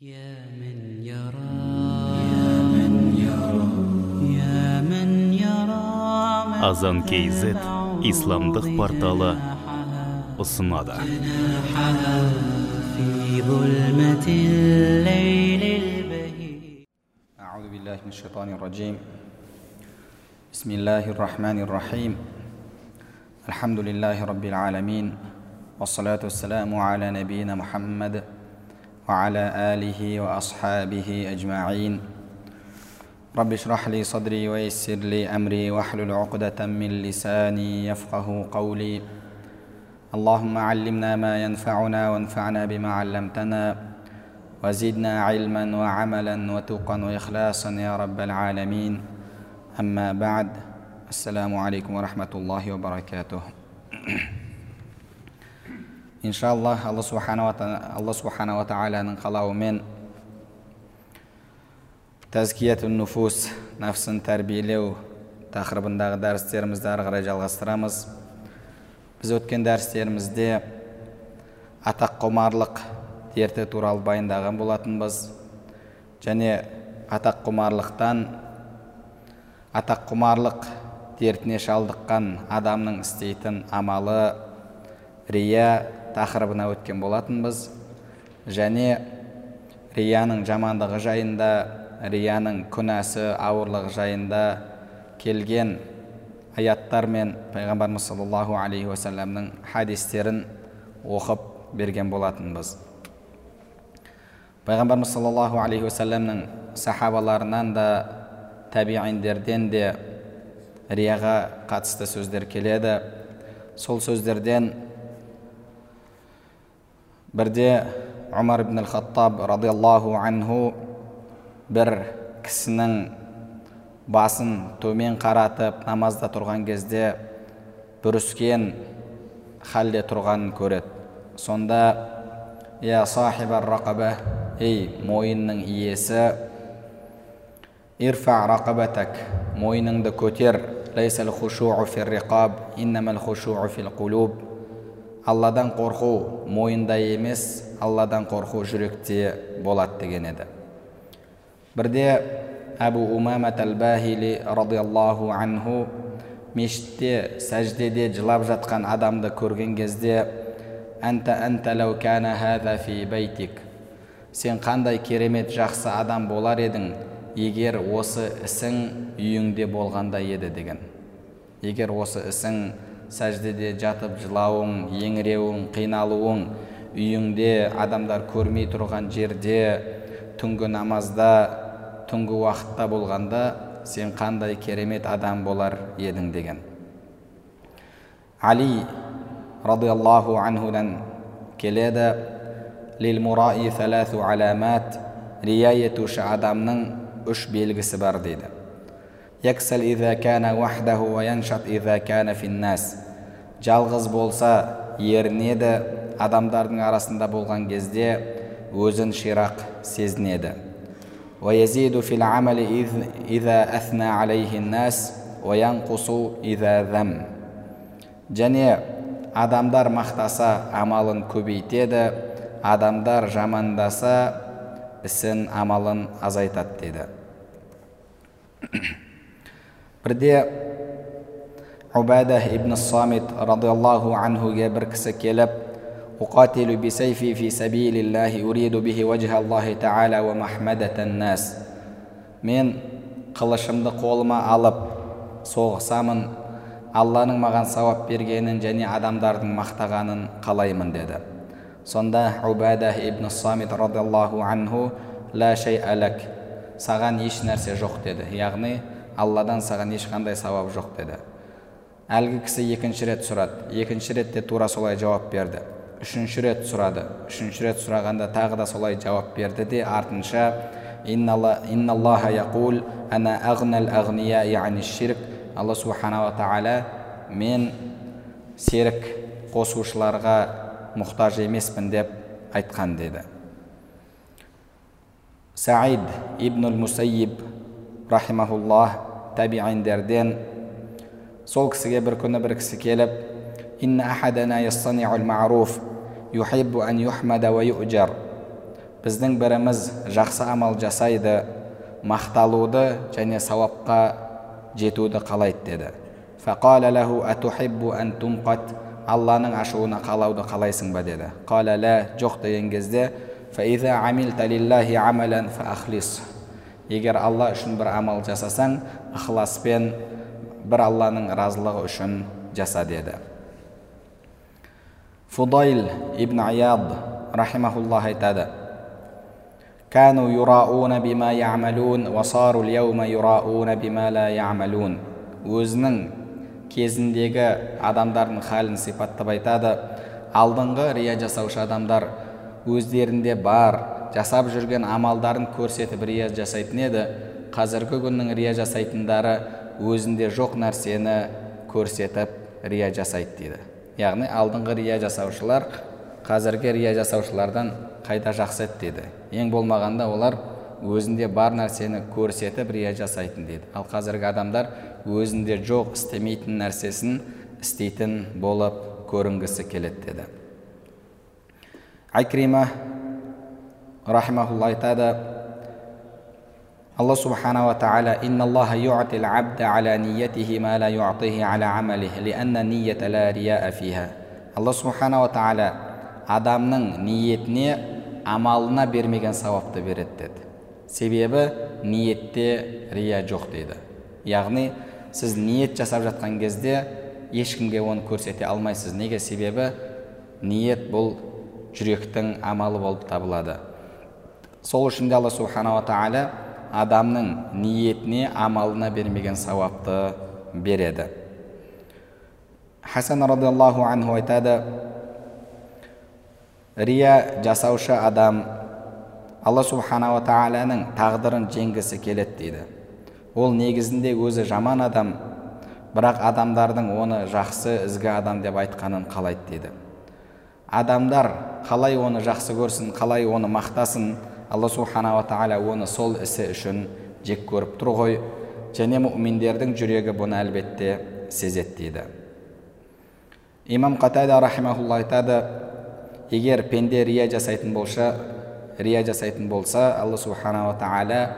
يا من يرى يا من يرى يا من يرى азан kz исламдық порталы ұсынады جناحها في ظلمة الليل البهيج أعوذ بالله من الشيطان الرجيم بسم الله الرحمن الرحيم الحمد لله رب العالمين والصلاة والسلام على نبينا محمد وعلى آله وأصحابه أجمعين. رب اشرح لي صدري ويسر لي أمري واحلل عقدة من لساني يفقه قولي. اللهم علمنا ما ينفعنا وانفعنا بما علمتنا. وزدنا علما وعملا وتقا وإخلاصا يا رب العالمين. أما بعد السلام عليكم ورحمة الله وبركاته. иншаллах алла субханала алла субханала тағаланың қалауымен тәзкияту нуфус нәпсін тәрбиелеу тақырыбындағы дәрістерімізді ары қарай жалғастырамыз біз өткен дәрістерімізде атаққұмарлық дерті туралы баяндаған болатынбыз және атаққұмарлықтан атаққұмарлық дертіне шалдыққан адамның істейтін амалы рия тақырыбына өткен болатынбыз. Және рияның жамандығы жайында рияның күнәсі ауырлығы жайында келген аяттар мен пайғамбарымыз саллаллаху алейхи уассаламның хадистерін оқып берген болатынбыз. Пайғамбарымыз саллаллаху алейхи уассаламның сахабаларынан да табииндерден де рияға қатысты сөздер келеді. Сол сөздерден бірде омар ибн хаттаб радиаллаху анху бір кісінің басын төмен қаратып намазда тұрған кезде бүріскен халде тұрғанын көреді сонда я сахибар рақаба ей мойынның иесі ирфа рақабатак мойныңды көтер лайсал хушуу фир риқаб иннамал хушуу фил қулуб алладан қорқу мойында емес алладан қорқу жүректе болады деген еді. Бірде әбу умамат әл бахили радиаллаху анху мешітте сәждеде жылап жатқан адамды көрген кезде әнта әнта ләу кәна хәза фи бәйтик сен қандай керемет жақсы адам болар едің егер осы ісің үйіңде болғанда еді деген. Егер осы ісің сәждеде жатып жылауың еңіреуің қиналуың үйіңде адамдар көрмей тұрған жерде түнгі намазда түнгі уақытта болғанда сен қандай керемет адам болар едің деген. Али радиаллаху анхудан келеді. Лил мураи тәләту аламат рия етуші адамның үш белгісі бар дейді яксал иза кәна вахдаху ва яншат иза кәна финнас жалғыз болса ерінеді адамдардың арасында болған кезде өзін ширақ сезінеді ويزيد في العمل إذ إذا أثنى عليه الناس وينقص إذا ذم және адамдар мақтаса амалын көбейтеді адамдар жамандаса ісін амалын азайтады дейді бірде убада ибн самит радиаллаху анхуге бір кісі келіп أقاتل بسيفي في سبيل الله أريد به وجه الله تعالى ومحمدة الناس мен қылышымды қолыма алып соғысамын алланың маған сауап бергенін және адамдардың мақтағанын қалаймын деді сонда убада ибн самит радиаллаху анху ла шей әләк саған еш нәрсе жоқ деді яғни алладан саған ешқандай сауап жоқ деді. Әлгі кісі екінші рет сұрады. Екінші ретте тура солай жауап берді. Үшінші рет сұрады. Үшінші рет сұрағанда тағы да солай жауап берді де артынша алла субханала тағала мен серік қосушыларға мұқтаж емеспін деп айтқан деді. Саид ибнул мусайиб рахимахуллах табиғиндерден сол кісіге бір күні бір кісі келіп біздің біріміз жақсы амал жасайды мақталуды және сауапқа жетуді қалайды деді алланың ашуына қалауды қалайсың ба деді қала жоқ деген кезде егер алла үшін бір амал жасасаң ықыласпен бір алланың разылығы үшін жаса деді фудайль ибн аяд рахимахуллах айтады كانوا يراؤون بما يعملون وصاروا اليوم يراؤون بما لا يعملون өзінің кезіндегі адамдардың халін сипаттап айтады алдыңғы рия жасаушы адамдар өздерінде бар жасап жүрген амалдарын көрсетіп рия жасайтын еді. Қазіргі күннің рия жасайтындары өзінде жоқ нәрсені көрсетіп рия жасайды дейді. Яғни алдыңғы рия жасаушылар қазіргі рия жасаушылардан қайда жақсы еді дейді. Ең болмағанда олар өзінде бар нәрсені көрсетіп рия жасайтын дейді. Ал қазіргі адамдар өзінде жоқ істемейтін нәрсесін істейтін болып көрінгісі келеді деді. Рахимахулла айтады алла субханала тағала инналлаха юътил абда аля ниятихи ма ла юътихи аля амалих лианна нията ла рияа фиха алла субханала тағала адамның ниетіне амалына бермеген сауапты береді деді себебі ниетте рия жоқ дейді яғни сіз ниет жасап жатқан кезде ешкімге оны көрсете алмайсыз неге себебі ниет бұл жүректің амалы болып табылады сол үшін де алла субханала тағала адамның ниетіне амалына бермеген сауапты береді. Хасан радиаллаху анху айтады рия жасаушы адам алла субханала тағаланың тағдырын жеңгісі келеді дейді. Ол негізінде өзі жаман адам бірақ адамдардың оны жақсы ізгі адам деп айтқанын қалайды дейді. Адамдар қалай оны жақсы көрсін қалай оны мақтасын алла субханала тағала оны сол ісі үшін жек көріп тұр ғой және мүминдердің жүрегі бұны әлбетте сезеді дейді имам қатайда рахимахулла айтады егер пенде рия жасайтын болса рия жасайтын болса алла субханала тағала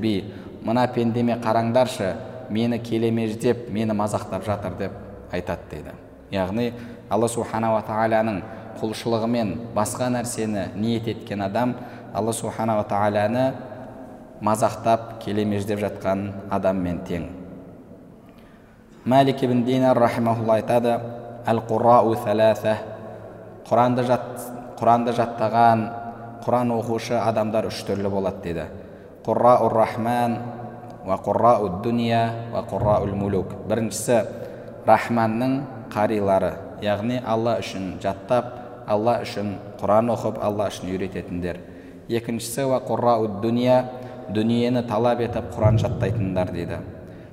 би мына пендеме қараңдаршы мені келемеждеп мені мазақтап жатыр деп айтады дейді яғни алла субханала тағаланың құлшылығымен басқа нәрсені ниет еткен адам алла субханала тағаланы мазақтап келемеждеп жатқан адаммен тең. Мәлик ибн динар рахимахулла айтады әл құранды жат құранды жаттаған құран оқушы адамдар үш түрлі болады дейді құрраур рахман уа құррау дуния уа құрраул мулук біріншісі рахманның қарилары яғни алла үшін жаттап алла үшін құран оқып алла үшін үйрететіндер. Екіншісі уа құррау дуния дүниені талап етіп құран жаттайтындар дейді.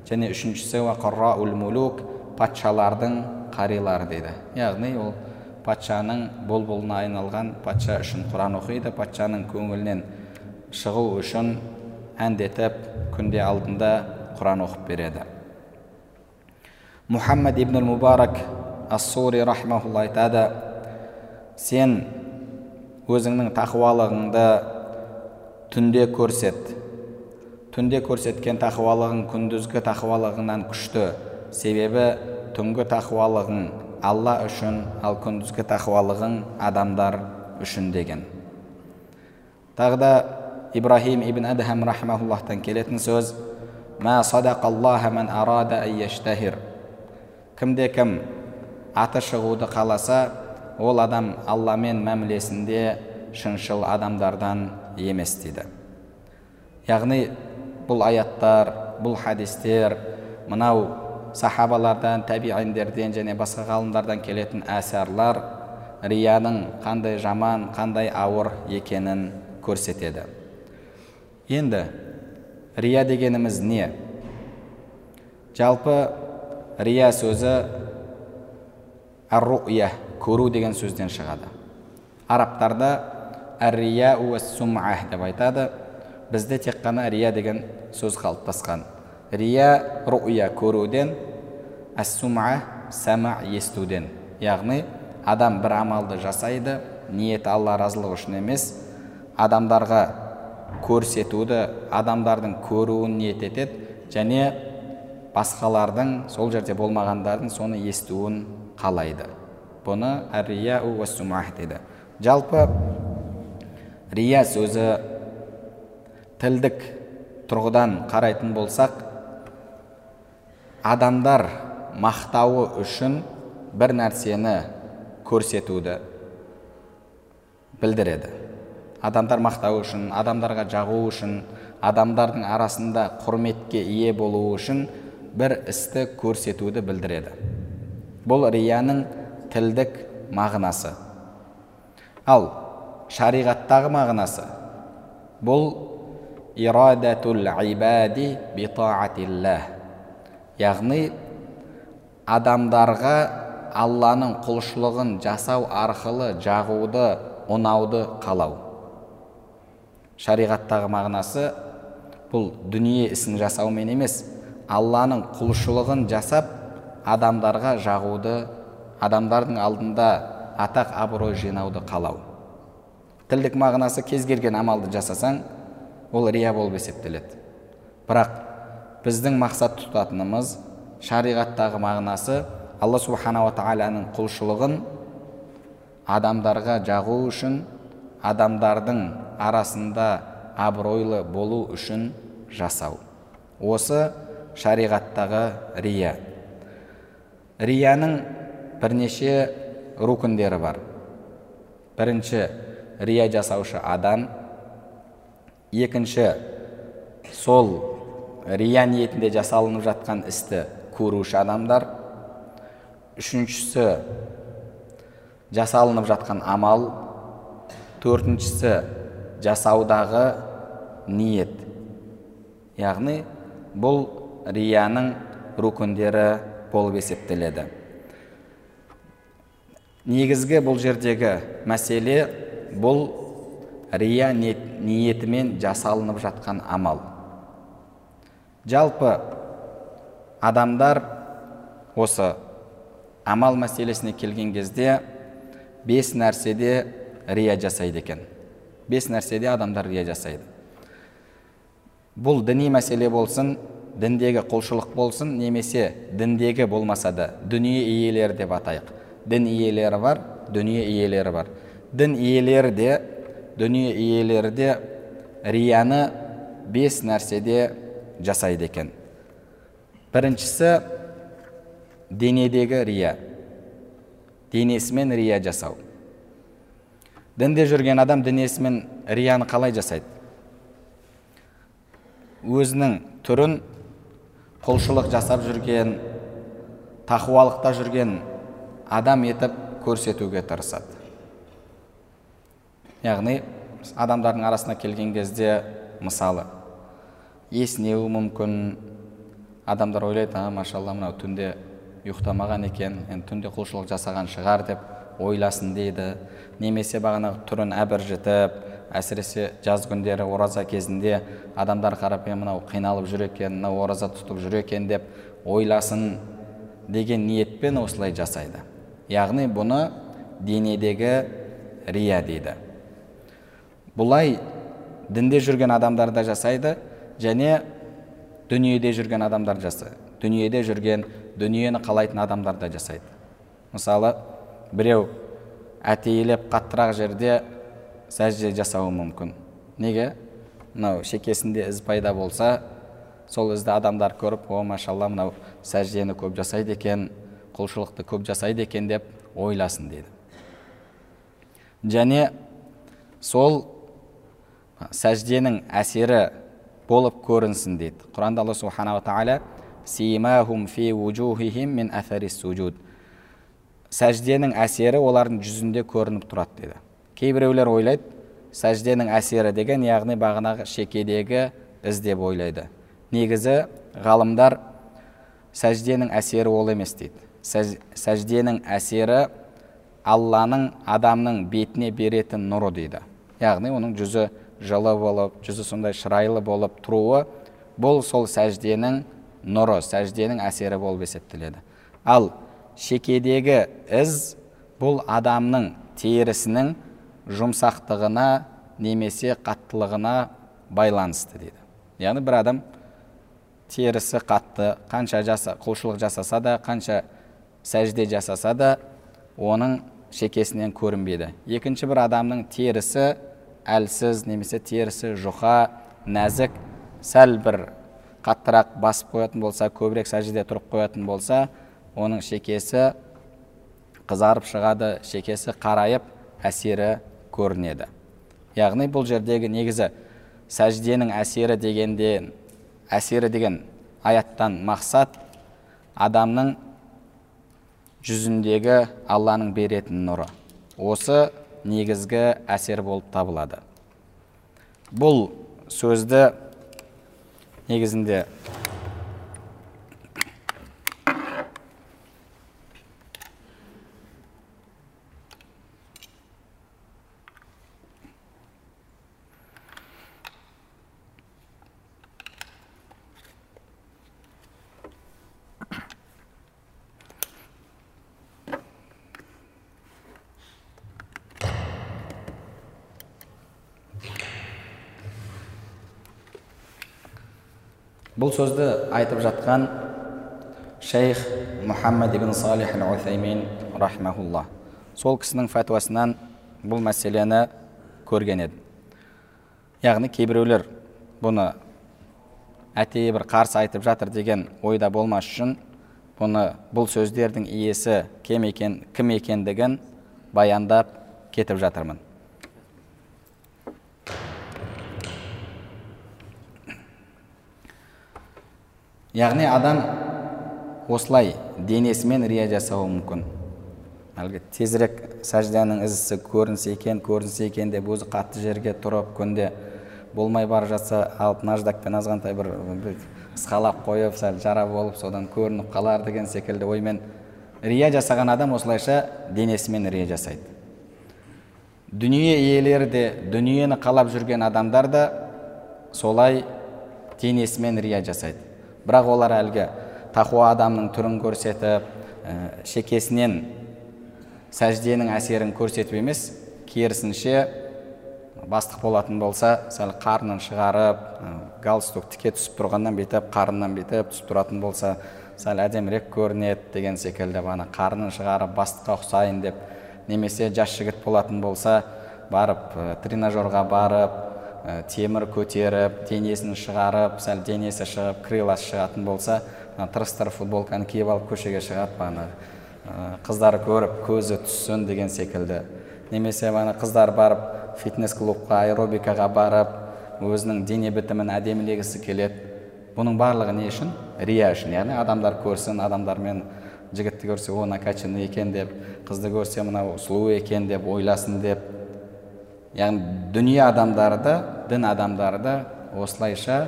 Және үшіншісі уа құрраул мулук патшалардың қарилары дейді. Яғни ол патшаның бұлбұлына айналған патша үшін құран оқиды патшаның көңілінен шығу үшін әндетіп күнде алдында құран оқып береді. Мұхаммад ибн мубарак ассури рахмаулла айтады сен өзіңнің тақуалығыңды түнде көрсет. Түнде көрсеткен тақуалығың күндізгі тақуалығыңнан күшті. Себебі түнгі тақуалығың алла үшін ал күндізгі тақуалығың адамдар үшін деген. Тағы да ибрахим ибн адхам рахмауллахтан келетін сөз кімде кім аты шығуды қаласа ол адам алламен мәмілесінде шыншыл адамдардан емес дейді. Яғни бұл аяттар бұл хадистер мынау сахабалардан тәбииндерден және басқа ғалымдардан келетін әсарлар рияның қандай жаман қандай ауыр екенін көрсетеді. Енді рия дегеніміз не? Жалпы рия сөзі руя көру деген сөзден шығады арабтарда әррия деп айтады бізде тек қана рия деген сөз қалыптасқан рия руя көруден әссума сәма естуден яғни адам бір амалды жасайды ниеті алла разылығы үшін емес адамдарға көрсетуді адамдардың көруін ниет етеді және басқалардың сол жерде болмағандардың соны естуін қалайды бұны әрия дейді жалпы рия сөзі тілдік тұрғыдан қарайтын болсақ адамдар мақтауы үшін бір нәрсені көрсетуді білдіреді адамдар мақтау үшін адамдарға жағу үшін адамдардың арасында құрметке ие болу үшін бір істі көрсетуді білдіреді бұл рияның тілдік мағынасы. Ал шариғаттағы мағынасы бұл ирадатул ибади битаатиллах яғни адамдарға алланың құлшылығын жасау арқылы жағуды ұнауды қалау. Шариғаттағы мағынасы бұл дүние ісін жасаумен емес алланың құлшылығын жасап адамдарға жағуды адамдардың алдында атақ абырой жинауды қалау. Тілдік мағынасы кез келген амалды жасасаң ол рия болып есептеледі. Бірақ біздің мақсат тұтатынымыз шариғаттағы мағынасы алла субханала тағаланың құлшылығын адамдарға жағу үшін адамдардың арасында абыройлы болу үшін жасау. Осы шариғаттағы рия. Рияның бірнеше рукіндері бар. Бірінші рия жасаушы адам. Екінші сол рия ниетінде жасалынып жатқан істі көруші адамдар. Үшіншісі жасалынып жатқан амал. Төртіншісі жасаудағы ниет. Яғни бұл рияның рукіндері болып есептеледі. Негізгі бұл жердегі мәселе бұл рия ниетімен жасалынып жатқан амал. Жалпы адамдар осы амал мәселесіне келген кезде бес нәрседе рия жасайды екен. Бес нәрседе адамдар рия жасайды. Бұл діни мәселе болсын діндегі құлшылық болсын немесе діндегі болмаса да дүние иелері деп атайық. Дін иелері бар дүние иелері бар. Дін иелері де дүние иелері де рияны бес нәрседе жасайды екен. Біріншісі денедегі рия. Денесімен рия жасау. Дінде жүрген адам денесімен рияны қалай жасайды? Өзінің түрін құлшылық жасап жүрген тақуалықта жүрген адам етіп көрсетуге тырысады. Яғни адамдардың арасына келген кезде мысалы есінеуі мүмкін адамдар ойлайды а машалла мынау түнде ұйықтамаған екен енді түнде құлшылық жасаған шығар деп ойласын дейді. Немесе бағанағы түрін әбіржітіп әсіресе жаз күндері ораза кезінде адамдар қарап е мынау қиналып жүр екен мынау ораза тұтып жүр екен деп ойласын деген ниетпен осылай жасайды. Яғни бұны денедегі рия дейді. Бұлай дінде жүрген адамдар да жасайды және дүниеде жүрген адамдар жасайды дүниеде жүрген дүниені қалайтын адамдар да жасайды. Мысалы біреу әтейілеп қаттырақ жерде сәжде жасауы мүмкін. Неге? Мынау шекесінде із пайда болса сол ізді адамдар көріп о машалла мынау сәждені көп жасайды екен құлшылықты көп жасайды екен деп ойласын дейді және сол сәжденің әсері болып көрінсін дейді құранда алла субханала тағала сәжденің әсері олардың жүзінде көрініп тұрады деді. Кейбіреулер ойлайды сәжденің әсері деген яғни бағанағы шекедегі із деп ойлайды негізі ғалымдар сәжденің әсері ол емес дейді. Сәжденің әсері алланың адамның бетіне беретін нұры дейді. Яғни оның жүзі жылы болып жүзі сондай шырайлы болып тұруы бұл сол сәжденің нұры сәжденің әсері болып есептеледі. Ал шекедегі із бұл адамның терісінің жұмсақтығына немесе қаттылығына байланысты дейді. Яғни бір адам терісі қатты қанша жаса, құлшылық жасаса да қанша сәжде жасаса да оның шекесінен көрінбейді. Екінші бір адамның терісі әлсіз немесе терісі жұқа нәзік сәл бір қаттырақ басып қоятын болса көбірек сәждеде тұрып қоятын болса оның шекесі қызарып шығады шекесі қарайып әсері көрінеді. Яғни бұл жердегі негізі сәжденің әсері дегенде әсері деген аяттан мақсат адамның жүзіндегі алланың беретін нұры. Осы негізгі әсер болып табылады. Бұл сөзді негізінде сөзді айтып жатқан шейх мұхаммад ибн салих ал уthaymin рахмаулла сол кісінің фәтуасынан бұл мәселені көрген еді яғни кейбіреулер бұны әтейі бір қарсы айтып жатыр деген ойда болмас үшін бұны бұл сөздердің иесі кем екен кім екендігін баяндап кетіп жатырмын яғни адам осылай денесімен рия жасауы мүмкін. Әлгі тезірек сәждәнің ізісі көрінсе екен көрінсе екен деп өзі қатты жерге тұрып күнде болмай бара жатса алып наждакпен азғантай бір ысқалап қойып сәл жара болып содан көрініп қалар деген секілді оймен рия жасаған адам осылайша денесімен рия жасайды. Дүние иелері де дүниені қалап жүрген адамдар да солай денесімен рия жасайды. Бірақ олар әлгі тақуа адамның түрін көрсетіп ә, шекесінен сәжденің әсерін көрсетіп емес керісінше бастық болатын болса сәл қарнын шығарып ә, галстук тіке түсіп тұрғаннан бүйтіп қарыннан бүйтіп түсіп тұратын болса сәл әдемірек көрінеді деген секілді ана қарнын шығарып бастыққа ұқсайын деп немесе жас жігіт болатын болса барып ә, тренажерға барып ә, темір көтеріп денесін шығарып сәл денесі шығып крыласы шығатын болса тырыстырып футболканы киіп алып көшеге шығады ана қыздар көріп көзі түссін деген секілді. Немесе ана қыздар барып фитнес клубқа аэробикаға барып өзінің дене бітімін әдемілегісі келеді. Бұның барлығы не үшін? Рия үшін. Яғни адамдар көрсін адамдармен жігітті көрсе о накачанный екен деп қызды көрсе мынау сұлу екен деп ойласын деп яғни дүние адамдары да дін адамдары да осылайша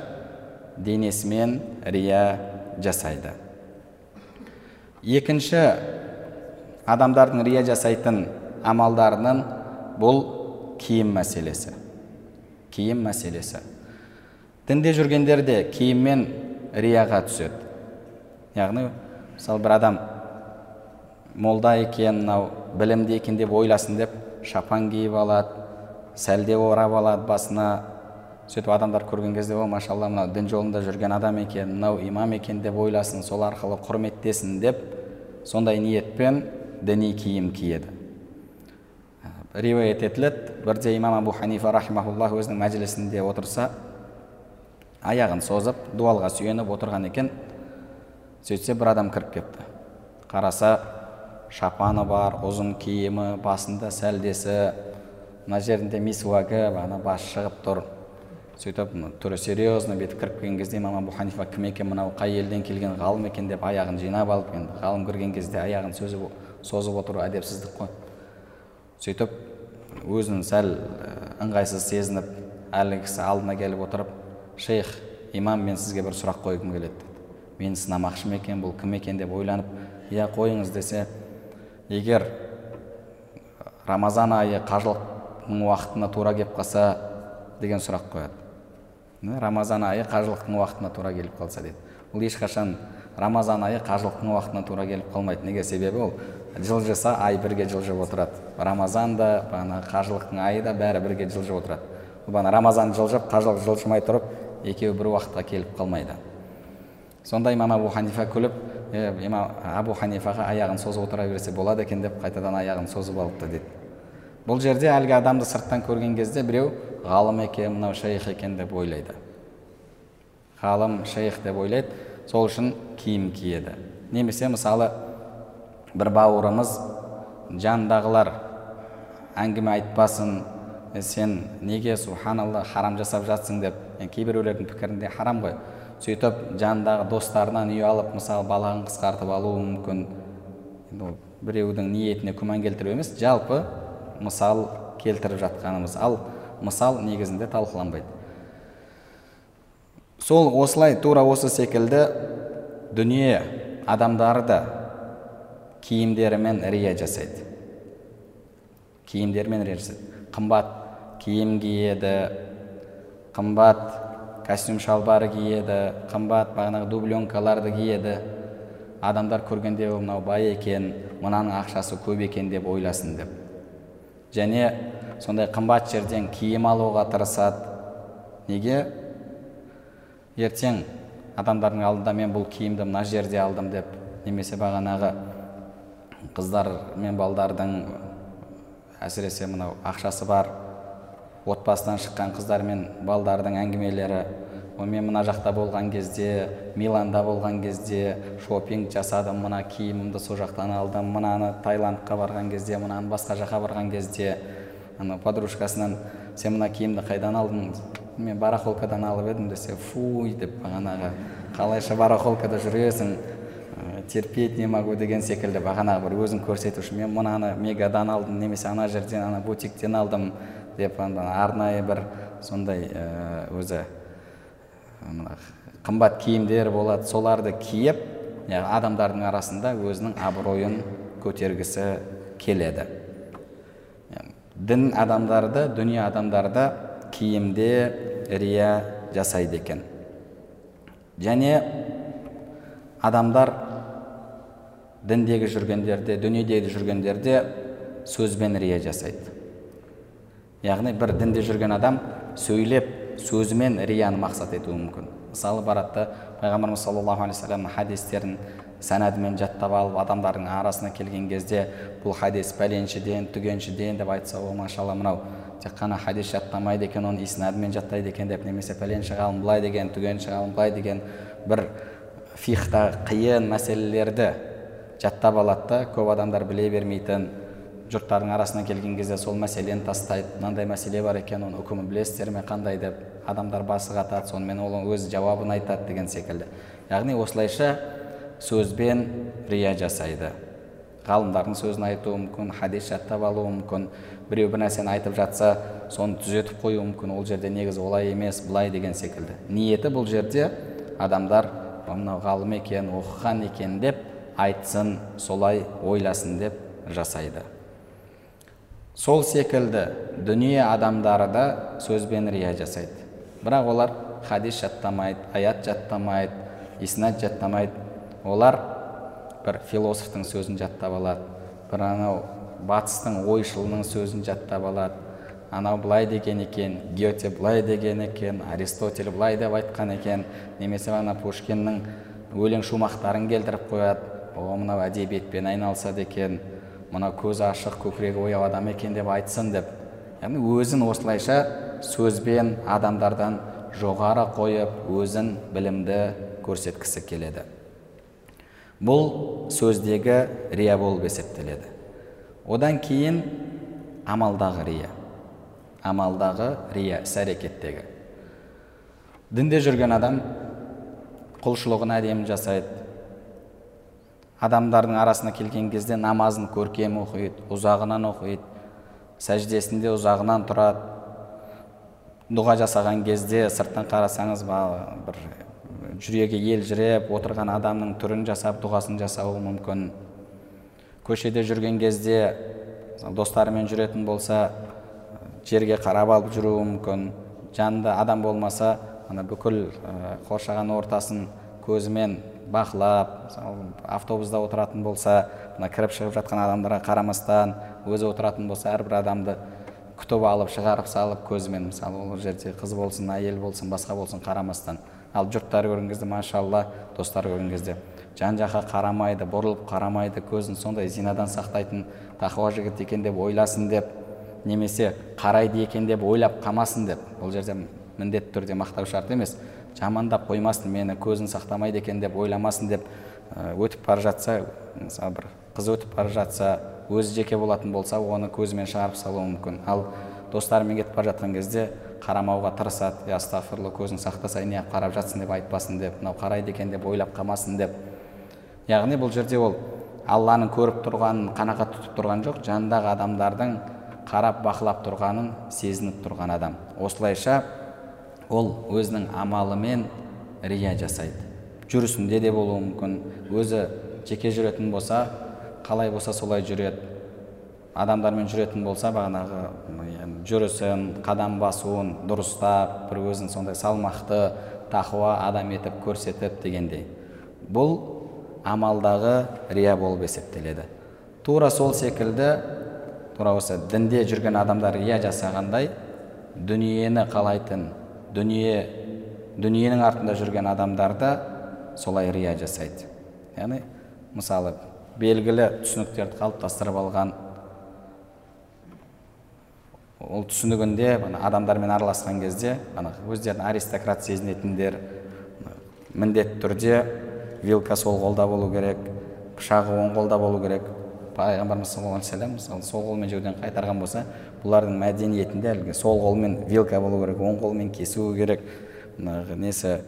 денесімен рия жасайды. Екінші адамдардың рия жасайтын амалдарының бұл киім мәселесі. Киім мәселесі. Дінде жүргендер де киіммен рияға түседі. Яғни мысалы бір адам молда екен мынау білімді екен деп ойласын деп шапан киіп алады сәлде орап алады басына. Сөйтіп адамдар көрген кезде о машалла мынау дін жолында жүрген адам екен мынау имам екен деп ойласын сол арқылы құрметтесін деп сондай ниетпен діни киім киеді. Риуаят етіледі. Бірде имам абу ханифа рахимахуллах өзінің мәжілісінде отырса аяғын созып дуалға сүйеніп отырған екен. Сөйтсе бір адам кіріп кетті. Қараса шапаны бар ұзын киімі басында сәлдесі мына жерінде мисуагы ана басы шығып тұр. Сөйтіп түрі серьезно бүйтіп кіріп келген кезде имам абу ханифа кім екен мынау қай елден келген ғалым екен деп аяғын жинап алып енді ғалым кірген кезде аяғын сөзіп, созып отыру әдепсіздік қой. Сөйтіп өзін сәл ыңғайсыз сезініп әлгі кісі алдына келіп отырып шейх имам мен сізге бір сұрақ қойғым келеді деді. Мені сынамақшы ма екен бұл кім екен? деп ойланып иә қойыңыз десе егер рамазан айы қажылықтың уақытына тура келіп қалса деген сұрақ қояды. Рамазан айы қажылықтың уақытына тура келіп қалса дейді. Ол ешқашан рамазан айы қажылықтың уақытына тура келіп қалмайды. Неге себебі ол жылжыса ай бірге жылжып отырады. Рамазан да бағанағы қажылықтың айы да бәрі бірге жылжып отырады. Бағана рамазан жылжып қажылық жылжымай тұрып екеуі бір уақытқа келіп қалмайды. Сонда имам абу ханифа күліп имам абу ханифаға аяғын созып отыра берсе болады екен деп қайтадан аяғын созып алыпты дейді. Бұл жерде әлгі адамды сырттан көрген кезде біреу ғалым екен мынау шейх екен деп ойлайды. Ғалым шейх деп ойлайды. Сол үшін киім киеді. Немесе мысалы бір бауырымыз жанындағылар әңгіме айтпасын сен неге субханалла харам жасап жатсың? деп кейбіреулердің пікірінде харам ғой. Сөйтіп жанындағы достарынан ұялып мысалы балағын қысқартып алуы мүмкін. Біреудің ниетіне күмән келтіру емес. Жалпы мысал келтіріп жатқанымыз. Ал мысал негізінде талқыланбайды. Сол осылай тура осы секілді дүние адамдары да киімдерімен рия жасайды. Киімдерімен рия жасайды. Қымбат киім киеді қымбат костюм шалбар киеді қымбат бағанағы дубленкаларды киеді. Адамдар көргенде мынау бай екен мынаның ақшасы көп екен деп ойласын деп. Және сондай қымбат жерден киім алуға тырысады. Неге? Ертең адамдардың алдында мен бұл киімді мына жерде алдым деп немесе бағанағы қыздар мен балдардың әсіресе мынау ақшасы бар отбасынан шыққан қыздар мен балдардың әңгімелері мен мына жақта болған кезде миланда болған кезде шопинг жасадым мына киімімді сол жақтан алдым мынаны таиландқа барған кезде мынаны басқа жаққа барған кезде ана подружкасынан сен мына киімді қайдан алдың? Мен барахолкадан алып едім десе фуй деп бағанағы қалайша барахолкада жүресің? Терпеть не могу деген секілді бағанағы бір өзін көрсету үшін мен мынаны мегадан алдым немесе ана жерден ана бутиктен алдым деп арнайы бір сондай өзі қымбат киімдер болады. Соларды киіп адамдардың арасында өзінің абыройын көтергісі келеді. Дін адамдарды дүние адамдарды киімде рия жасайды екен. Және адамдар діндегі жүргендерде дүниедегі жүргендерде сөзбен рия жасайды. Яғни бір дінде жүрген адам сөйлеп сөзімен рияны мақсат етуі мүмкін. Мысалы барады пайғамбарымыз саллаллаху алейхи вассаламның хадистерін сәнәдімен жаттап алып адамдардың арасына келген кезде бұл хадис пәленшеден түгеншеден деп айтса о машалла мынау тек қана хадис жаттамайды екен оны иснадымен жаттайды екен деп немесе пәленше ғалым былай деген түгенше ғалым былай деген бір фихта қиын мәселелерді жаттап алады да көп адамдар біле бермейтін жұрттардың арасына келген кезде сол мәселені тастайды мынандай мәселе бар екен оның үкімін білесіздер ме қандай деп адамдар басы қатады сонымен ол өз жауабын айтады деген секілді. Яғни осылайша сөзбен рия жасайды. Ғалымдардың сөзін айтуы мүмкін хадис жаттап алуы мүмкін біреу бір нәрсені айтып жатса соны түзетіп қоюы мүмкін ол жерде негізі олай емес былай деген секілді. Ниеті бұл жерде адамдар мынау ғалым екен оқыған екен деп айтсын солай ойласын деп жасайды. Сол секілді дүние адамдары да сөзбен рия жасайды. Бірақ олар хадис жаттамайды аят жаттамайды иснат жаттамайды. Олар бір философтың сөзін жаттап алады бір анау батыстың ойшылының сөзін жаттап алады. Анау былай деген екен гете былай деген екен аристотель былай деп айтқан екен. Немесе ана пушкиннің өлең шумақтарын келтіріп қояды. О мынау әдебиетпен айналысады екен. Мынау көзі ашық көкірегі ояу адам екен деп айтсын деп. Яғни өзін осылайша сөзбен адамдардан жоғары қойып өзін білімді көрсеткісі келеді. Бұл сөздегі рия болып есептеледі. Одан кейін амалдағы рия. Амалдағы рия іс әрекеттегі. Дінде жүрген адам құлшылығын әдемі жасайды. Адамдардың арасына келген кезде намазын көркем оқиды ұзағынан оқиды сәждесінде ұзағынан тұрады. Дұға жасаған кезде сырттан қарасаңыз бір жүрегі елжіреп отырған адамның түрін жасап дұғасын жасауы мүмкін. Көшеде жүрген кезде достарымен жүретін болса жерге қарап алып жүруі мүмкін. Жанында адам болмаса ана бүкіл қоршаған ортасын көзімен бақылап мысалы автобуста отыратын болса мына кіріп шығып жатқан адамдарға қарамастан өзі отыратын болса әрбір адамды күтіп алып шығарып салып көзімен мысалы ол жерде қыз болсын әйел болсын басқа болсын қарамастан. Ал жұрттар көрген кезде машалла достар көрген кезде жан жаққа қарамайды бұрылып қарамайды көзін сондай зинадан сақтайтын тақуа жігіт екен деп ойласын деп немесе қарайды екен деп ойлап қалмасын деп. Бұл жерде міндетті түрде мақтау шарт емес. Жамандап қоймасын мені көзін сақтамайды екен деп ойламасын деп өтіп бара жатса мысалы бір қыз өтіп бара жатса өзі жеке болатын болса оны көзімен шығарып салуы мүмкін. Ал достарымен кетіп бара жатқан кезде қарамауға тырысады астағфирулла көзін сақтаса неғып қарап жатсың? деп айтпасын деп мынау қарайды екен деп ойлап қалмасын деп. Яғни бұл жерде ол алланың көріп тұрғанын қанағат тұтып тұрған жоқ жанындағы адамдардың қарап бақылап тұрғанын сезініп тұрған адам. Осылайша ол өзінің амалымен рия жасайды. Жүрісінде де болуы мүмкін. Өзі жеке жүретін болса қалай болса солай жүреді. Адамдармен жүретін болса бағанағы жүрісін қадам басуын дұрыстап бір өзін сондай салмақты тақуа адам етіп көрсетіп дегендей. Бұл амалдағы рия болып есептеледі. Тура сол секілді тура осы дінде жүрген адамдар рия жасағандай дүниені қалайтын дүние дүниенің артында жүрген адамдар да солай рия жасайды. Яғни мысалы белгілі түсініктерді қалыптастырып алған ол түсінігінде адамдармен араласқан кезде ана өздерін аристократ сезінетіндер міндетті түрде вилка сол қолда болу керек пышағы оң қолда болу керек. Пайғамбарымыз саллаллаху вассалам мысалы сол қолмен жеуден қайтарған болса бұлардың мәдениетінде әлгі сол қолмен вилка болу керек оң қолмен кесу керек. Несі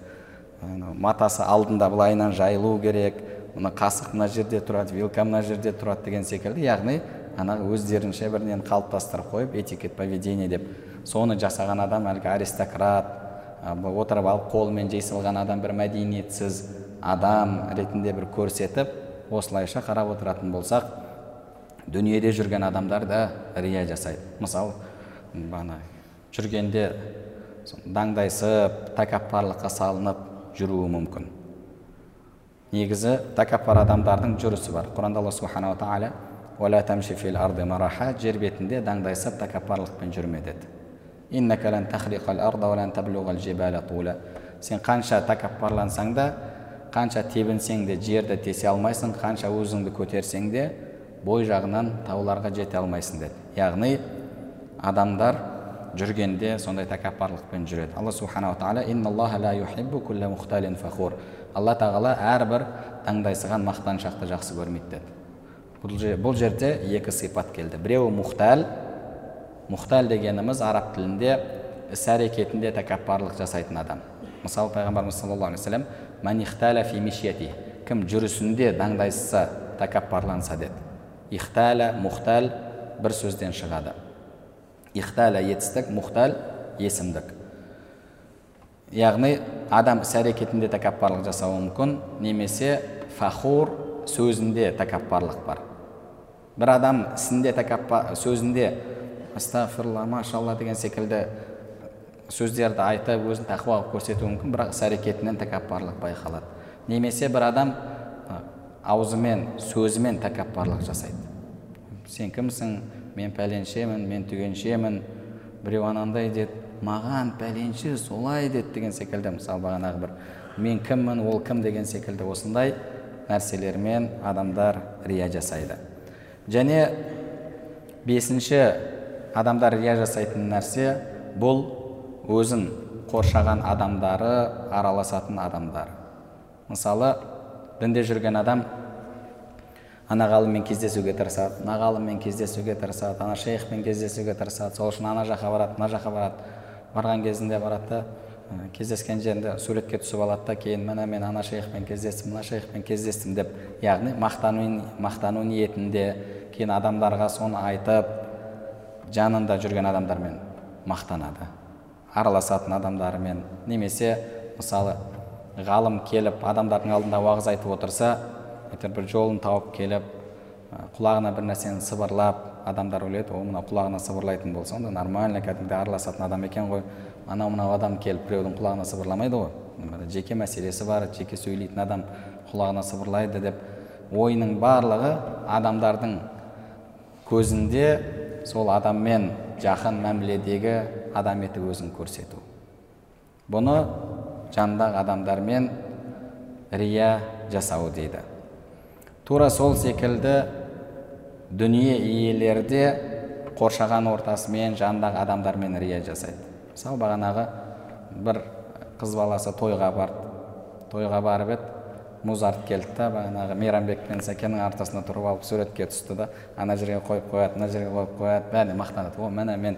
матасы алдында былайынан жайылу керек. Мына қасық мына жерде тұрады вилка мына жерде тұрады деген секілді. Яғни ана өздерінше бір нені қалыптастырып қойып этикет поведение деп. Соны жасаған адам әлгі аристократ отырып алып қолымен жей салған адам бір мәдениетсіз адам ретінде бір көрсетіп осылайша қарап отыратын болсақ дүниеде жүрген адамдар да рия жасайды. Мысалы ана жүргенде даңдайсып тәкаппарлыққа салынып жүруі мүмкін. Негізі тәкаппар адамдардың жүрісі бар. Құранда алла субханала тағала жер бетінде даңдайсып тәкаппарлықпен жүрме деді. Сен қанша тәкаппарлансаң да қанша тебінсең де жерді тесе алмайсың қанша өзіңді көтерсең де бой жағынан тауларға жете алмайсың деді. Яғни адамдар жүргенде сондай тәкаппарлықпен жүреді. Алла субханала тағала алла тағала әрбір таңдайсыған мақтаншақты жақсы көрмейді деді. Бұл, жерде екі сипат келді. Біреуі мұхтәл мұхтәл дегеніміз араб тілінде іс әрекетінде тәкаппарлық жасайтын адам. Мысалы пайғамбарымыз саллаллаху алейхи вассалам кім жүрісінде даңдайсыса тәкаппарланса деді. Ихтәлә мұхтәл бір сөзден шығады ихтәлә етістік мұхтәл есімдік яғни адам іс әрекетінде тәкаппарлық жасауы мүмкін немесе фахур сөзінде тәкаппарлық бар бір адам ісінде тәкаппар сөзінде астағфирулла машалла деген секілді сөздерді айтып өзін тақуа көрсетуі мүмкін бірақ іс әрекетінен тәкаппарлық байқалады немесе бір адам аузымен сөзімен тәкаппарлық жасайды. Сен кімсің? Мен пәленшемін мен түгеншемін. Біреу анандай деді маған пәленше солай деді деген секілді. Мысалы бағанағы бір мен кіммін ол кім деген секілді осындай нәрселермен адамдар рия жасайды. Және бесінші адамдар рия жасайтын нәрсе бұл өзін қоршаған адамдары араласатын адамдар. Мысалы дінде жүрген адам ана ғалыммен кездесуге тырысады мына ғалыммен кездесуге тырысады ана шейхпен кездесуге тырысады сол үшін ана жаққа барады мына жаққа барады. Барған кезінде барады да кездескен жерінде суретке түсіп алады да кейін міне мен ана шейхпен кездестім мына шейхпен кездестім деп яғни мақтану мақтану ниетінде кейін адамдарға соны айтып жанында жүрген адамдармен мақтанады араласатын адамдарымен немесе мысалы ғалым келіп адамдардың алдында уағыз айтып отырса әйтеуір бір жолын тауып келіп құлағына бір нәрсені сыбырлап адамдар ойлайды о мына құлағына сыбырлайтын болса онда нормально кәдімгідей араласатын адам екен ғой анау мынау адам келіп біреудің құлағына сыбырламайды ғой. Жеке мәселесі бар жеке сөйлейтін адам құлағына сыбырлайды деп ойының барлығы адамдардың көзінде сол адаммен жақын мәміледегі адам етіп өзін көрсету. Бұны жанындағы адамдармен рия жасау дейді. Тура сол секілді дүние иелері де қоршаған ортасымен жанындағы адамдармен рия жасайды. Мысалы бағанағы бір қыз баласы тойға барды. Тойға барып еді мұз артып келді да бағанағы мейрамбек пен сәкеннің ортасына тұрып алып суретке түсті да ана жерге қойып қояды мына жерге қойып қояды бәріне мақтанады. О міне мен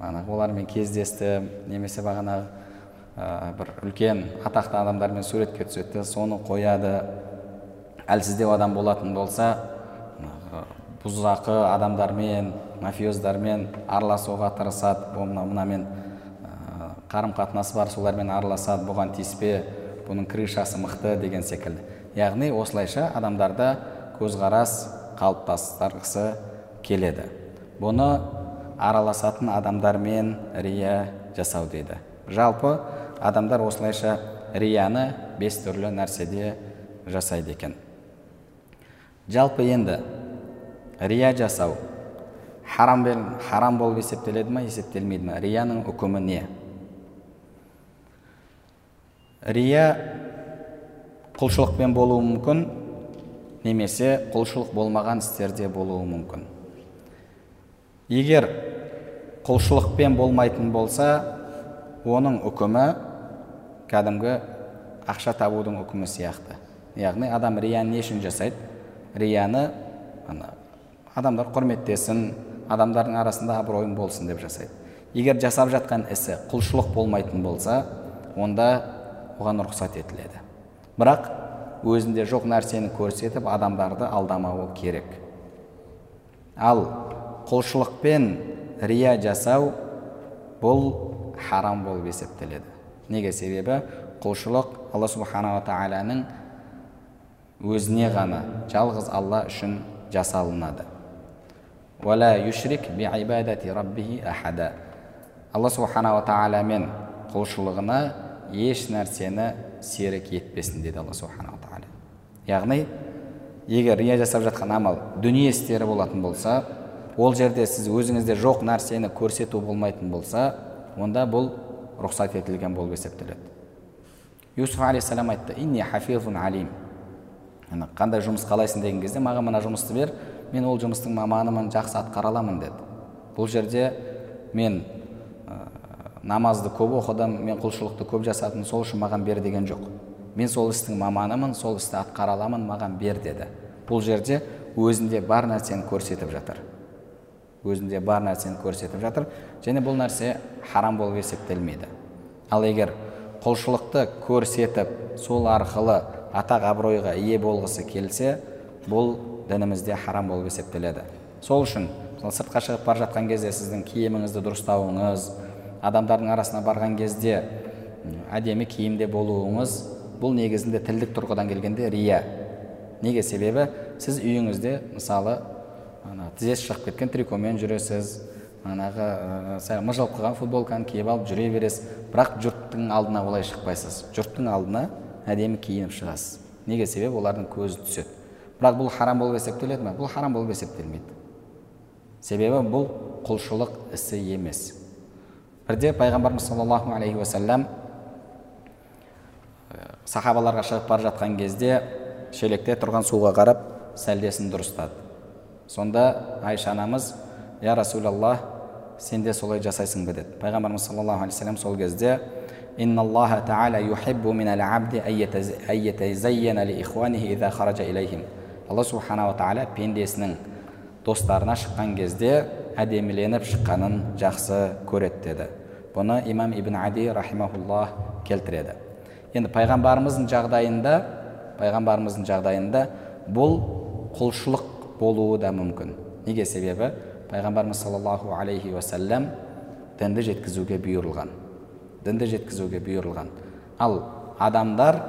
бағанағы олармен кездестім немесе бағанағы ә, бір үлкен атақты адамдармен суретке түседі соны қояды. Әлсіздеу адам болатын болса бұзақы адамдармен мафиоздармен араласуға тырысады. Мына мынамен қарым қатынасы бар солармен араласады бұған тиіспе бұның крышасы мықты деген секілді. Яғни осылайша адамдарда көзқарас қалыптастырғысы келеді. Бұны араласатын адамдармен рия жасау дейді. Жалпы адамдар осылайша рияны бес түрлі нәрседе жасайды екен. Жалпы енді рия жасау харам, харам болып есептеледі ма есептелмейді ма рияның үкімі не? Рия құлшылықпен болуы мүмкін немесе құлшылық болмаған істерде болуы мүмкін. Егер құлшылықпен болмайтын болса оның үкімі кәдімгі ақша табудың үкімі сияқты яғни адам рияны не үшін жасайды рияны ана адамдар құрметтесін адамдардың арасында абыройым болсын деп жасайды егер жасап жатқан ісі құлшылық болмайтын болса онда оған рұқсат етіледі бірақ өзінде жоқ нәрсені көрсетіп адамдарды алдамауы керек ал құлшылықпен рия жасау бұл харам болып есептеледі неге себебі? Құлшылық алла субханала тағаланың өзіне ғана жалғыз алла үшін жасалынады. Алла субханала тағаламен құлшылығына еш нәрсені серік етпесін деді алла субханала тағала. Яғни егер рия жасап жатқан амал дүние істері болатын болса ол жерде сіз өзіңізде жоқ нәрсені көрсету болмайтын болса онда бұл рұқсат етілген болып есептеледі юсуф алейхисалам айтты инни хафизун алим қандай жұмыс қалайсың деген кезде маған мына жұмысты бер мен ол жұмыстың маманымын жақсы атқара аламын деді. Бұл жерде мен намазды көп оқыдым мен құлшылықты көп жасадым сол үшін маған бер деген жоқ. Мен сол істің маманымын сол істі атқара аламын маған бер деді. Бұл жерде өзінде бар нәрсені көрсетіп жатыр. Өзінде бар нәрсені көрсетіп жатыр. Және бұл нәрсе харам болып есептелмейді. Ал егер құлшылықты көрсетіп сол арқылы атақ абыройға ие болғысы келсе бұл дінімізде харам болып есептеледі. Сол үшін сыртқа шығып бара жатқан кезде сіздің киіміңізді дұрыстауыңыз адамдардың арасына барған кезде әдемі киімде болуыңыз бұл негізінде тілдік тұрғыдан келгенде рия. Неге? Себебі сіз үйіңізде мысалы ана тізесі шығып кеткен трикомен жүресіз манағы ә, мыжылып қалған футболканы киіп алып жүре бересіз. Бірақ жұрттың алдына олай шықпайсыз. Жұрттың алдына әдемі киініп шығасыз. Неге? Себебі олардың көзі түседі. Бірақ бұл харам болып есептеледі ме? Бұл харам болып есептелмейді. Себебі бұл құлшылық ісі емес. Бірде пайғамбарымыз саллаллаху алейхи уассалам сахабаларға шығып бара жатқан кезде шелекте тұрған суға қарап сәлдесін дұрыстады. Сонда айша анамыз я расулаллах сен де солай жасайсың ба? деді. Пайғамбарымыз саллаллаху алейхи вассалам сол кезде алла субханала тағала пендесінің достарына шыққан кезде әдеміленіп шыққанын жақсы көреді деді. Бұны имам ибн ади рахимахуллах келтіреді. Енді пайғамбарымыздың жағдайында пайғамбарымыздың жағдайында бұл құлшылық болуы да мүмкін. Неге себебі? Пайғамбарымыз саллаллаху алейхи уассалам дінді жеткізуге бұйырылған. Дінді жеткізуге бұйырылған. Ал адамдар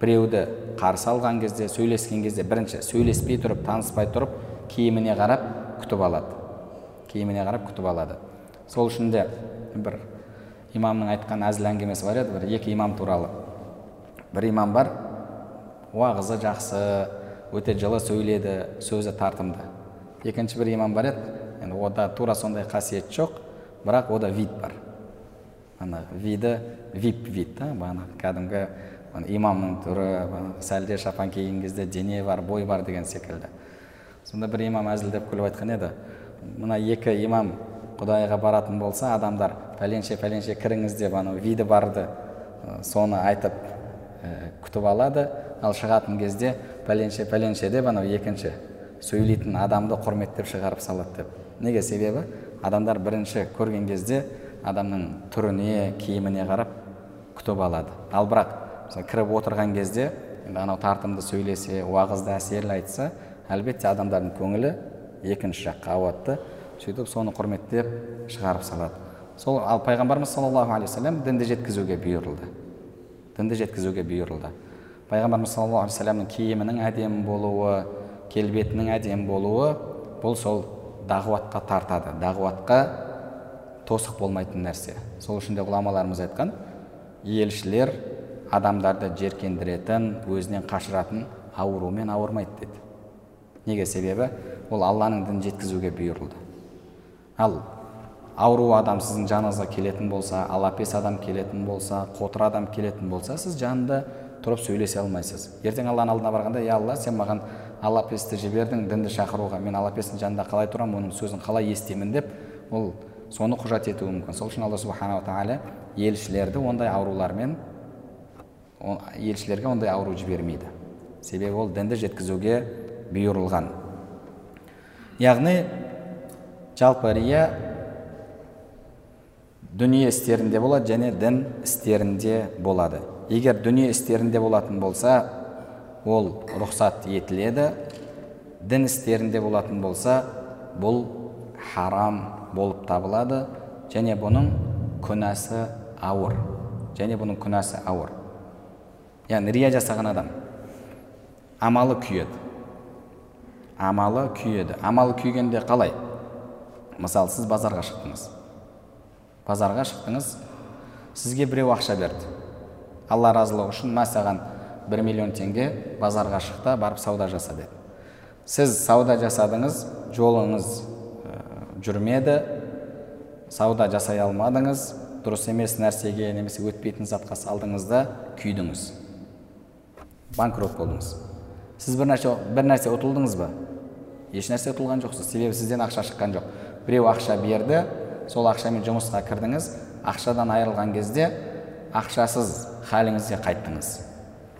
біреуді қарсы алған кезде сөйлескен кезде бірінші сөйлеспей тұрып таныспай тұрып киіміне қарап күтіп алады. Киіміне қарап күтіп алады. Сол үшін де бір имамның айтқан әзіл әңгімесі бар еді. Бір екі имам туралы. Бір имам бар. Уағызы жақсы. Өте жылы сөйледі сөзі тартымды. Екінші бір имам бар еді. Енді ода тура сондай қасиет жоқ бірақ ода вид бар. Ана виді вип вид да? Бағанағы кәдімгі имамның түрі сәлде шапан киген кезде дене бар бой бар деген секілді. Сонда бір имам әзілдеп күліп айтқан еді мына екі имам құдайға баратын болса адамдар пәленше пәленше кіріңіз деп анау виді барды соны айтып күтіп алады. Ал шығатын кезде пәленше пәленше деп анау екінші сөйлейтін адамды құрметтеп шығарып салады деп. Неге себебі? Адамдар бірінші көрген кезде адамның түріне киіміне қарап күтіп алады. Ал бірақ мысалы кіріп отырған кезде енді анау тартымды сөйлесе уағызды әсерлі айтса әлбетте адамдардың көңілі екінші жаққа ауады сөйтіп соны құрметтеп шығарып салады. Сол ал пайғамбарымыз саллаллаху алейхи дінді жеткізуге бұйырылды. Дінді жеткізуге бұйырылды. Пайғамбарымыз саллаллаху алейхи вассаламның киімінің әдемі болуы келбетінің әдемі болуы бұл сол дағуатқа тартады. Дағуатқа тосық болмайтын нәрсе. Сол үшін де ғұламаларымыз айтқан елшілер адамдарды жеркендіретін өзінен қашыратын аурумен ауырмайды деді. Неге? Себебі ол алланың дінін жеткізуге бұйырылды. Ал ауру адам сіздің жаныңызға келетін болса алапес адам келетін болса қотыр адам келетін болса сіз жанында тұрып сөйлесе алмайсыз. Ертең алланың алдына барғанда иә алла сен маған алапесті жібердің дінді шақыруға мен алапестің жанында қалай тұрамын оның сөзін қалай естимін деп ол соны құжат етуі мүмкін. Сол үшін алла субханала тағала елшілерді ондай аурулармен елшілерге ондай ауру жібермейді. Себебі ол дінді жеткізуге бұйырылған. Яғни жалпы рия дүние істерінде болады және дін істерінде болады. Егер дүние істерінде болатын болса ол рұқсат етіледі. Дін істерінде болатын болса бұл харам болып табылады. Және бұның күнәсі ауыр. Және бұның күнәсі ауыр. Яғни рия жасаған адам амалы күйеді. Амалы күйеді. Амалы күйгенде қалай? Мысалы сіз базарға шықтыңыз. Базарға шықтыңыз сізге біреу ақша берді. Алла разылығы үшін мә саған бір миллион теңге базарға шық та барып сауда жаса деді. Сіз сауда жасадыңыз жолыңыз ә, жүрмеді сауда жасай алмадыңыз дұрыс емес нәрсеге немесе өтпейтін затқа салдыңыз да күйдіңіз. Банкрот болдыңыз. Сіз бір нәрсе бір нәрсе ұтылдыңыз ба? Еш нәрсе ұтылған жоқсыз. Себебі сізден ақша шыққан жоқ. Біреу ақша берді сол ақшамен жұмысқа кірдіңіз. Ақшадан айырылған кезде ақшасыз халіңізге қайттыңыз.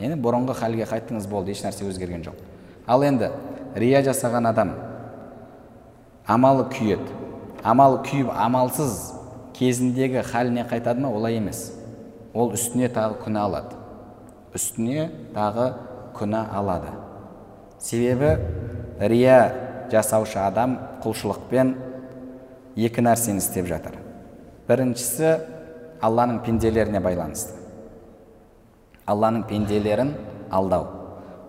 Яғни бұрынғы халге қайттыңыз болды еш нәрсе өзгерген жоқ. Ал енді рия жасаған адам амалы күйеді амалы күйіп амалсыз кезіндегі халіне қайтады ма? Олай емес. Ол үстіне тағы күнә алады. Үстіне тағы күнә алады. Себебі рия жасаушы адам құлшылықпен екі нәрсені істеп жатыр. Біріншісі алланың пенделеріне байланысты. Алланың пенделерін алдау.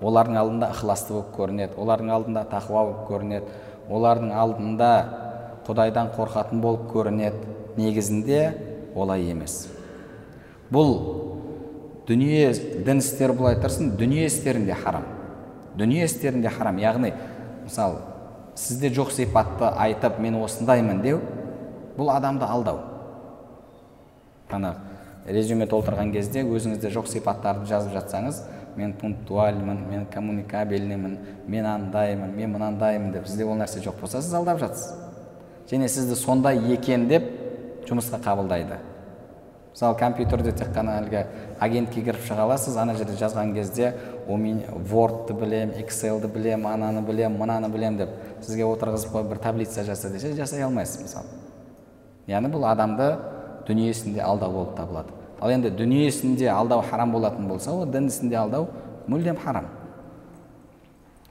Олардың алдында ықыласты болып көрінеді олардың алдында тақуа болып көрінеді олардың алдында құдайдан қорқатын болып көрінеді негізінде олай емес. Бұл дүние дін істері былай тұрсын дүние істерінде харам. Дүние істерінде харам. Яғни мысалы сізде жоқ сипатты айтып мен осындаймын деу бұл адамды алдау. Ана резюме толтырған кезде өзіңізде жоқ сипаттарды жазып жатсаңыз мен пунктуальмын мен коммуникабельныймін мен андаймын мен мынандаймын деп сізде ол нәрсе жоқ болса сіз алдап жатсыз. Және сізді сондай екен деп жұмысқа қабылдайды. Мысалы компьютерде тек қана әлгі агентке кіріп шыға аласыз ана жерде жазған кезде вордты білем экселді білем ананы білем мынаны білем деп сізге отырғызып қойып бір таблица жаса десе жасай алмайсыз мысалы. Яғни бұл адамды дүниесінде алдау болып табылады. Ал енді дүниесінде алдау харам болатын болса ол дін ісінде алдау мүлдем харам.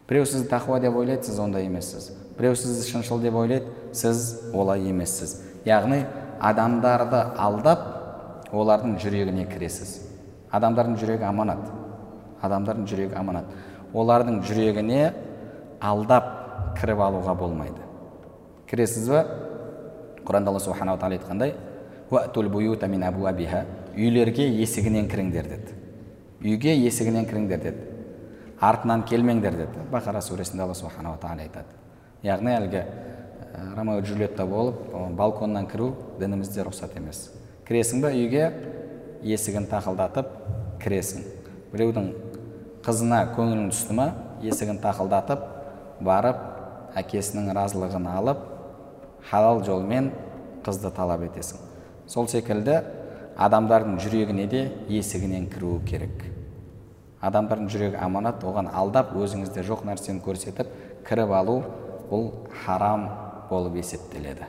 Біреу сізді тақуа деп ойлайды сіз ондай емессіз. Біреу сізді шыншыл деп ойлайды сіз олай емессіз. Яғни адамдарды алдап олардың жүрегіне кіресіз. Адамдардың жүрегі аманат. Адамдардың жүрегі аманат. Олардың жүрегіне алдап кіріп алуға болмайды. Кіресіз ба құранда алла субханала тағала айтқандай «Уәтул буюта мин абуабиха». үйлерге есігінен кіріңдер деді. Үйге есігінен кіріңдер деді. Артынан келмеңдер деді. Бақара сүресінде алла субханала тағала айтады. Яғни әлгі ромео джульетта болып балконнан кіру дінімізде рұқсат емес. Кіресің ба үйге? Есігін тақылдатып кіресің. Біреудің қызына көңілің түсті ма? Есігін тақылдатып барып әкесінің разылығын алып халал жолмен қызды талап етесің. Сол секілді адамдардың жүрегіне де есігінен кіруі керек. Адамдардың жүрегі аманат оған алдап өзіңізде жоқ нәрсені көрсетіп кіріп алу бұл харам болып есептеледі.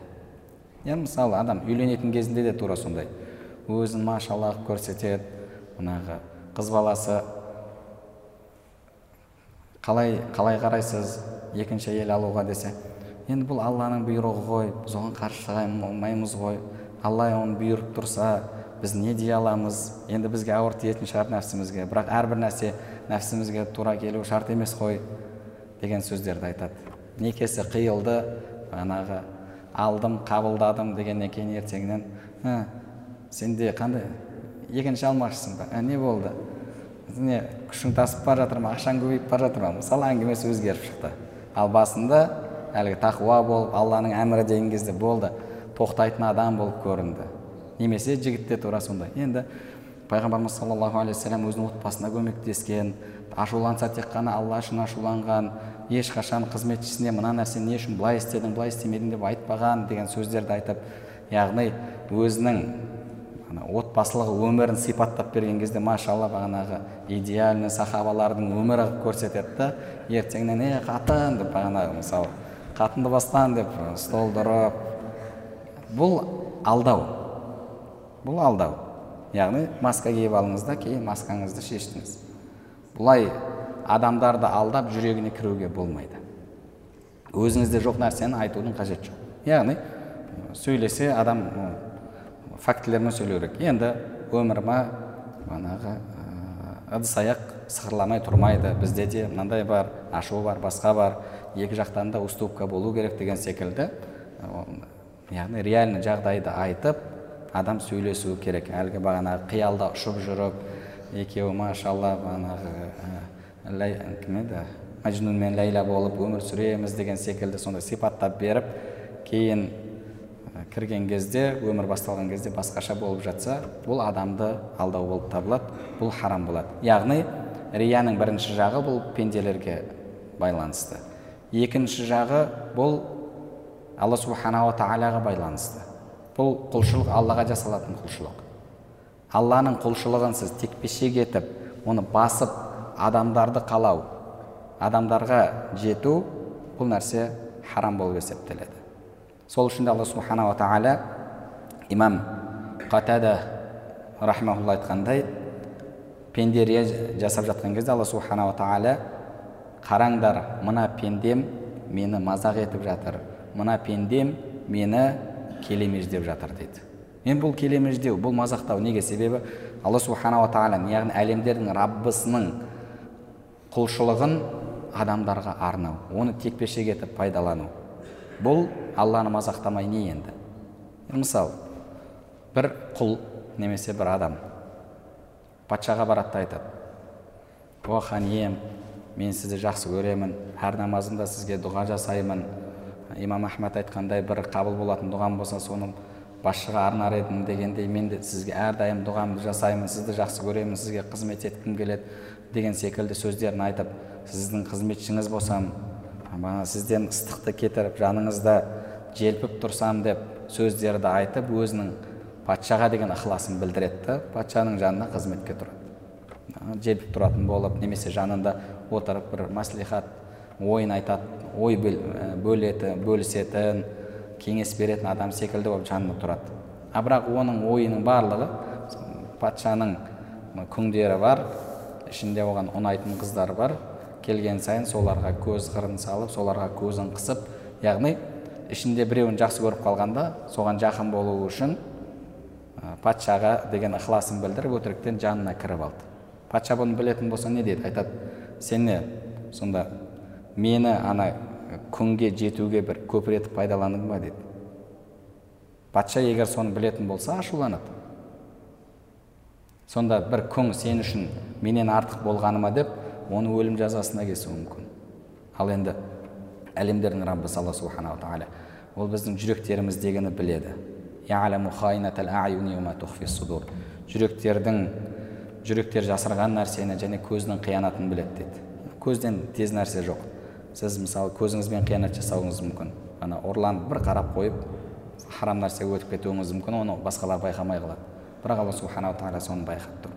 Иә мысалы адам үйленетін кезінде де тура сондай. Өзін машалла көрсетеді мынағы қыз баласы қалай қалай қарайсыз екінші әйел алуға десе енді бұл алланың бұйрығы ғой біз оған қарсы алмаймыз ғой алла оны бұйырып тұрса біз не дей аламыз? Енді бізге ауыр тиетін шығар нәпсімізге. Бірақ әрбір нәрсе нәпсімізге тура келу шарт емес қой деген сөздерді айтады. Некесі қиылды бағанағы алдым қабылдадым дегеннен кейін ертеңінен ә, сенде қандай екінші алмақшысың ба? Ә, не болды? Не күшің тасып бара жатыр ма? Ақшаң көбейіп бара жатыр ма? Мысалы әңгімесі өзгеріп шықты. Ал басында әлгі тақуа болып алланың әмірі деген кезде болды. Тоқтайтын адам болып көрінді. Немесе жігіт те тура сондай. Енді пайғамбарымыз саллаллаху алейхи вассалам өзінің отбасына көмектескен ашуланса тек қана алла үшін ашуланған ешқашан қызметшісіне мына нәрсені не үшін былай істедің былай істемедің деп айтпаған деген сөздерді айтып яғни өзінің отбасылық өмірін сипаттап берген кезде машалла бағанағы идеальный сахабалардың өмірі қылып көрсетеді да ертеңнен е қатын деп бағанағы мысалы қатынды бастан деп столды ұрып бұл алдау. Бұл алдау. Яғни маска киіп алыңыз да кейін маскаңызды шештіңіз. Бұлай адамдарды алдап жүрегіне кіруге болмайды. Өзіңізде жоқ нәрсені айтудың қажеті жоқ. Яғни сөйлесе адам фактілермен сөйлеу керек. Енді өміріме манағы ыдыс аяқ сықырламай тұрмайды. Бізде де мынандай бар ашу бар басқа бар. Екі жақтан да уступка болу керек деген секілді яғни реальный жағдайды айтып адам сөйлесуі керек. Әлгі бағанағы қиялда ұшып жүріп екеуі машалла бағанағы кім еді? Мәжнун мен ләйла болып өмір сүреміз деген секілді сондай сипаттап беріп кейін кірген кезде өмір басталған кезде басқаша болып жатса бұл адамды алдау болып табылады бұл харам болады. Яғни рияның бірінші жағы бұл пенделерге байланысты. Екінші жағы бұл алла субханала тағалаға байланысты. Бұл құлшылық аллаға жасалатын құлшылық. Алланың құлшылығын сіз текпешек етіп оны басып адамдарды қалау адамдарға жету бұл нәрсе харам болып есептеледі. Сол үшін де алла субханала тағала имам қатада рахмаулла айтқандай пенде жасап жатқан кезде алла субханала тағала қараңдар мына пендем мені мазақ етіп жатыр мына пендем мені келемеждеп жатыр дейді мен бұл келемеждеу бұл мазақтау неге себебі? Алла субханала тағала яғни әлемдердің раббысының құлшылығын адамдарға арнау оны текпешек етіп пайдалану. Бұл алланы мазақтамай не енді? Мысалы бір құл немесе бір адам патшаға барады да айтады о хан ием мен сізді жақсы көремін әр намазымда сізге дұға жасаймын имам ахмад айтқандай бір қабыл болатын дұғам болса соны басшыға арнар едім дегендей мен де сізге әрдайым дұғамды жасаймын сізді жақсы көремін сізге қызмет еткім келеді деген секілді сөздерін айтып сіздің қызметшіңіз болсам мана сізден ыстықты кетіріп жаныңызда желпіп тұрсам деп сөздерді айтып өзінің патшаға деген ықыласын білдіреді да патшаның жанына қызметке тұрады. Желпіп тұратын болып немесе жанында отырып бір мәслихат ойын айтады ой бөлетін бөлісетін кеңес беретін адам секілді болып жанында тұрады. А бірақ оның ойының барлығы патшаның күңдері бар ішінде оған ұнайтын қыздар бар. Келген сайын соларға көз қырын салып соларға көзін қысып яғни ішінде біреуін жақсы көріп қалғанда соған жақын болу үшін патшаға деген ықыласын білдіріп өтіріктен жанына кіріп алды. Патша бұны білетін болса не дейді? Айтады сен не сонда мені ана күнге жетуге бір көпір етіп пайдаландың ба дейді патша егер соны білетін болса ашуланады. Сонда бір күн сен үшін менен артық болғаныма деп оны өлім жазасына кесуі мүмкін. Ал енді әлемдердің раббысы алла субханала тағала ол біздің жүректеріміздегіні біледі. Жүректердің жүректер жасырған нәрсені және көздің қиянатын біледі деді. Көзден тез нәрсе жоқ. Сіз мысалы көзіңізбен қиянат жасауыңыз мүмкін. Ана ұрланып бір қарап қойып харам нәрсе өтіп кетуіңіз мүмкін оны басқалар байқамай қалады. Бірақ алла субханала тағала соны байқап тұр.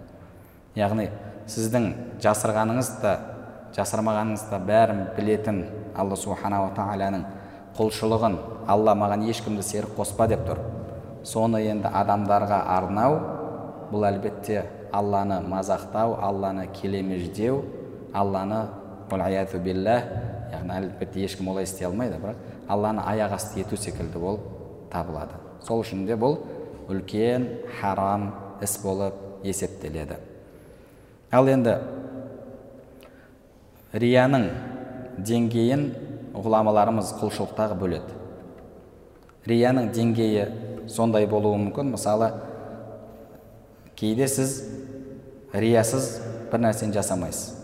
Яғни сіздің жасырғаныңыз да жасырмағаныңыз да бәрін білетін алла субханала тағаланың құлшылығын алла маған ешкімді серік қоспа деп тұр. Соны енді адамдарға арнау бұл әлбетте алланы мазақтау алланы келемеждеу алланы яғни әлбетте ешкім олай істей алмайды бірақ алланы аяқ асты ету секілді болып табылады. Сол үшін де бұл үлкен харам іс болып есептеледі. Ал енді рияның деңгейін ғұламаларымыз құлшылықтағы бөледі. Рияның деңгейі сондай болуы мүмкін. Мысалы кейде сіз риясыз бір нәрсені жасамайсыз.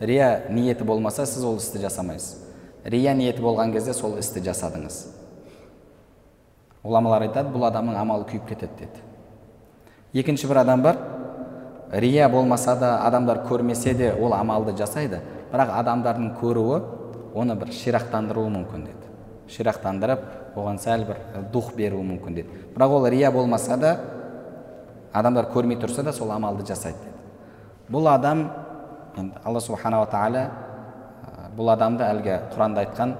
Рия ниеті болмаса сіз ол істі жасамайсыз. Рия ниеті болған кезде сол істі жасадыңыз. Ғұламалар айтады бұл адамның амалы күйіп кетеді деді. Екінші бір адам бар. Рия болмаса да адамдар көрмесе де ол амалды жасайды. Бірақ адамдардың көруі оны бір ширақтандыруы мүмкін деді. Ширақтандырып оған сәл бір дух беруі мүмкін деді. Бірақ ол рия болмаса да адамдар көрмей тұрса да сол амалды жасайды деді. Бұл адам енді алла субханала тағала бұл адамды әлгі құранда айтқан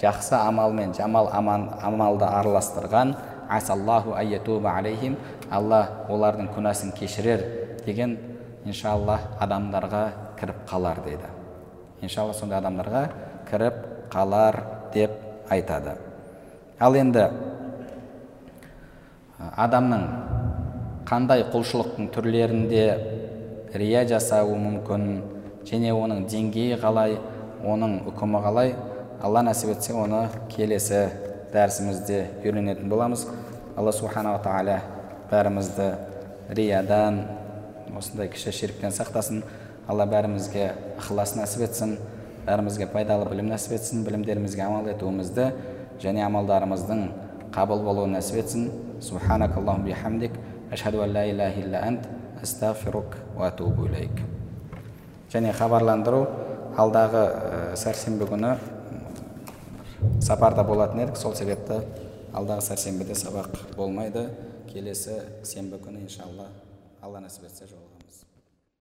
жақсы амал мен жамал аман, амалды араластырған алейхим алла олардың күнәсін кешірер деген иншалла адамдарға кіріп қалар дейді иншалла сондай адамдарға кіріп қалар деп айтады ал енді адамның қандай құлшылықтың түрлерінде рия жасауы мүмкін және оның деңгейі қалай оның үкімі қалай алла нәсіп етсе оны келесі дәрісімізде үйренетін боламыз. Алла субханала тағала бәрімізді риядан осындай кіші ширктен сақтасын. Алла бәрімізге ықылас нәсіп етсін бәрімізге пайдалы білім нәсіп етсін білімдерімізге амал етуімізді және амалдарымыздың қабыл болуын нәсіп етсін. Субханак бихамдик. Ашхаду ан ла илляха илля ант астағфирук уа атубу илейк және хабарландыру алдағы сәрсенбі күні сапарда болатын едік сол себепті алдағы сәрсенбіде сабақ болмайды келесі сенбі күні иншалла алла нәсіп етсе